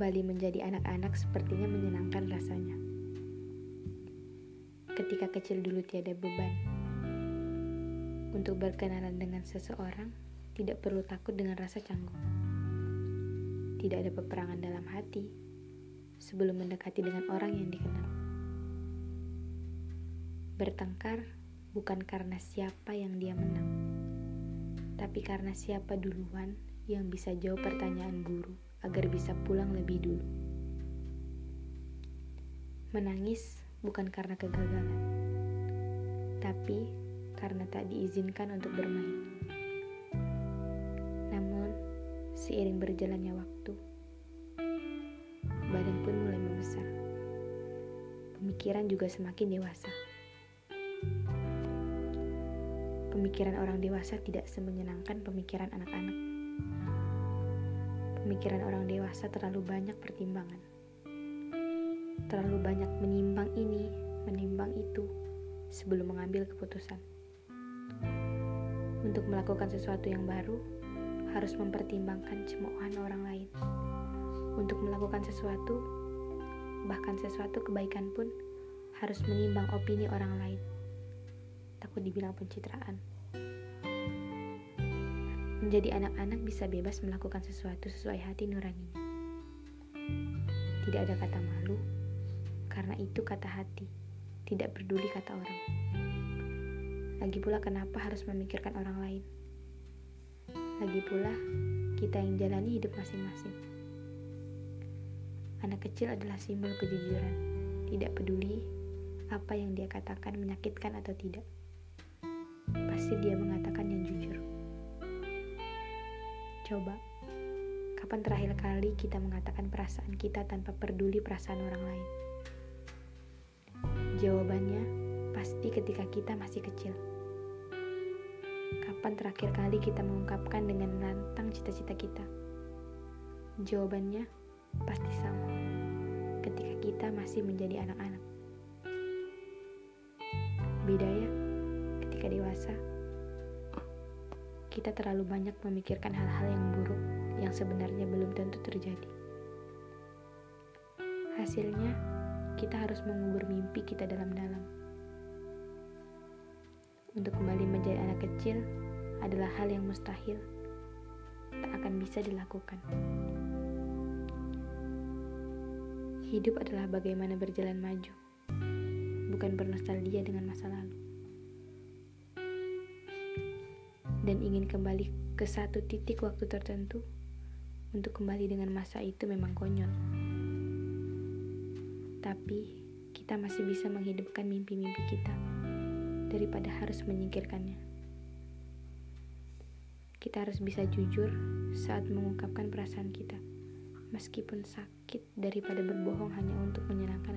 Kembali menjadi anak-anak sepertinya menyenangkan rasanya. Ketika kecil dulu tiada beban. Untuk berkenalan dengan seseorang, tidak perlu takut dengan rasa canggung. Tidak ada peperangan dalam hati sebelum mendekati dengan orang yang dikenal. Bertengkar bukan karena siapa yang dia menang, tapi karena siapa duluan yang bisa jawab pertanyaan guru agar bisa pulang lebih dulu. Menangis bukan karena kegagalan, tapi karena tak diizinkan untuk bermain. Namun, seiring berjalannya waktu, badan pun mulai membesar. Pemikiran juga semakin dewasa. Pemikiran orang dewasa tidak semenyenangkan pemikiran anak-anak. Pemikiran orang dewasa terlalu banyak pertimbangan. Terlalu banyak menimbang ini, menimbang itu sebelum mengambil keputusan. Untuk melakukan sesuatu yang baru, harus mempertimbangkan cemoohan orang lain. Untuk melakukan sesuatu, bahkan sesuatu kebaikan pun harus menimbang opini orang lain. Takut dibilang pencitraan. Menjadi anak-anak bisa bebas melakukan sesuatu sesuai hati nuraninya. Tidak ada kata malu, karena itu kata hati, tidak peduli kata orang. Lagi pula kenapa harus memikirkan orang lain? Lagi pula, kita yang jalani hidup masing-masing. Anak kecil adalah simbol kejujuran, tidak peduli apa yang dia katakan menyakitkan atau tidak. Pasti dia mengatakan yang. Coba, kapan terakhir kali kita mengatakan perasaan kita tanpa peduli perasaan orang lain? Jawabannya pasti ketika kita masih kecil. Kapan terakhir kali kita mengungkapkan dengan lantang cita-cita kita? Jawabannya pasti sama. Ketika kita masih menjadi anak-anak. Beda ya, ketika dewasa kita terlalu banyak memikirkan hal-hal yang buruk yang sebenarnya belum tentu terjadi. Hasilnya, kita harus mengubur mimpi kita dalam-dalam. Untuk kembali menjadi anak kecil adalah hal yang mustahil, tak akan bisa dilakukan. Hidup adalah bagaimana berjalan maju, bukan bernostalgia dengan masa lalu. Dan ingin kembali ke satu titik waktu tertentu, untuk kembali dengan masa itu memang konyol. Tapi kita masih bisa menghidupkan mimpi-mimpi kita daripada harus menyingkirkannya. Kita harus bisa jujur saat mengungkapkan perasaan kita, meskipun sakit daripada berbohong hanya untuk menyenangkan.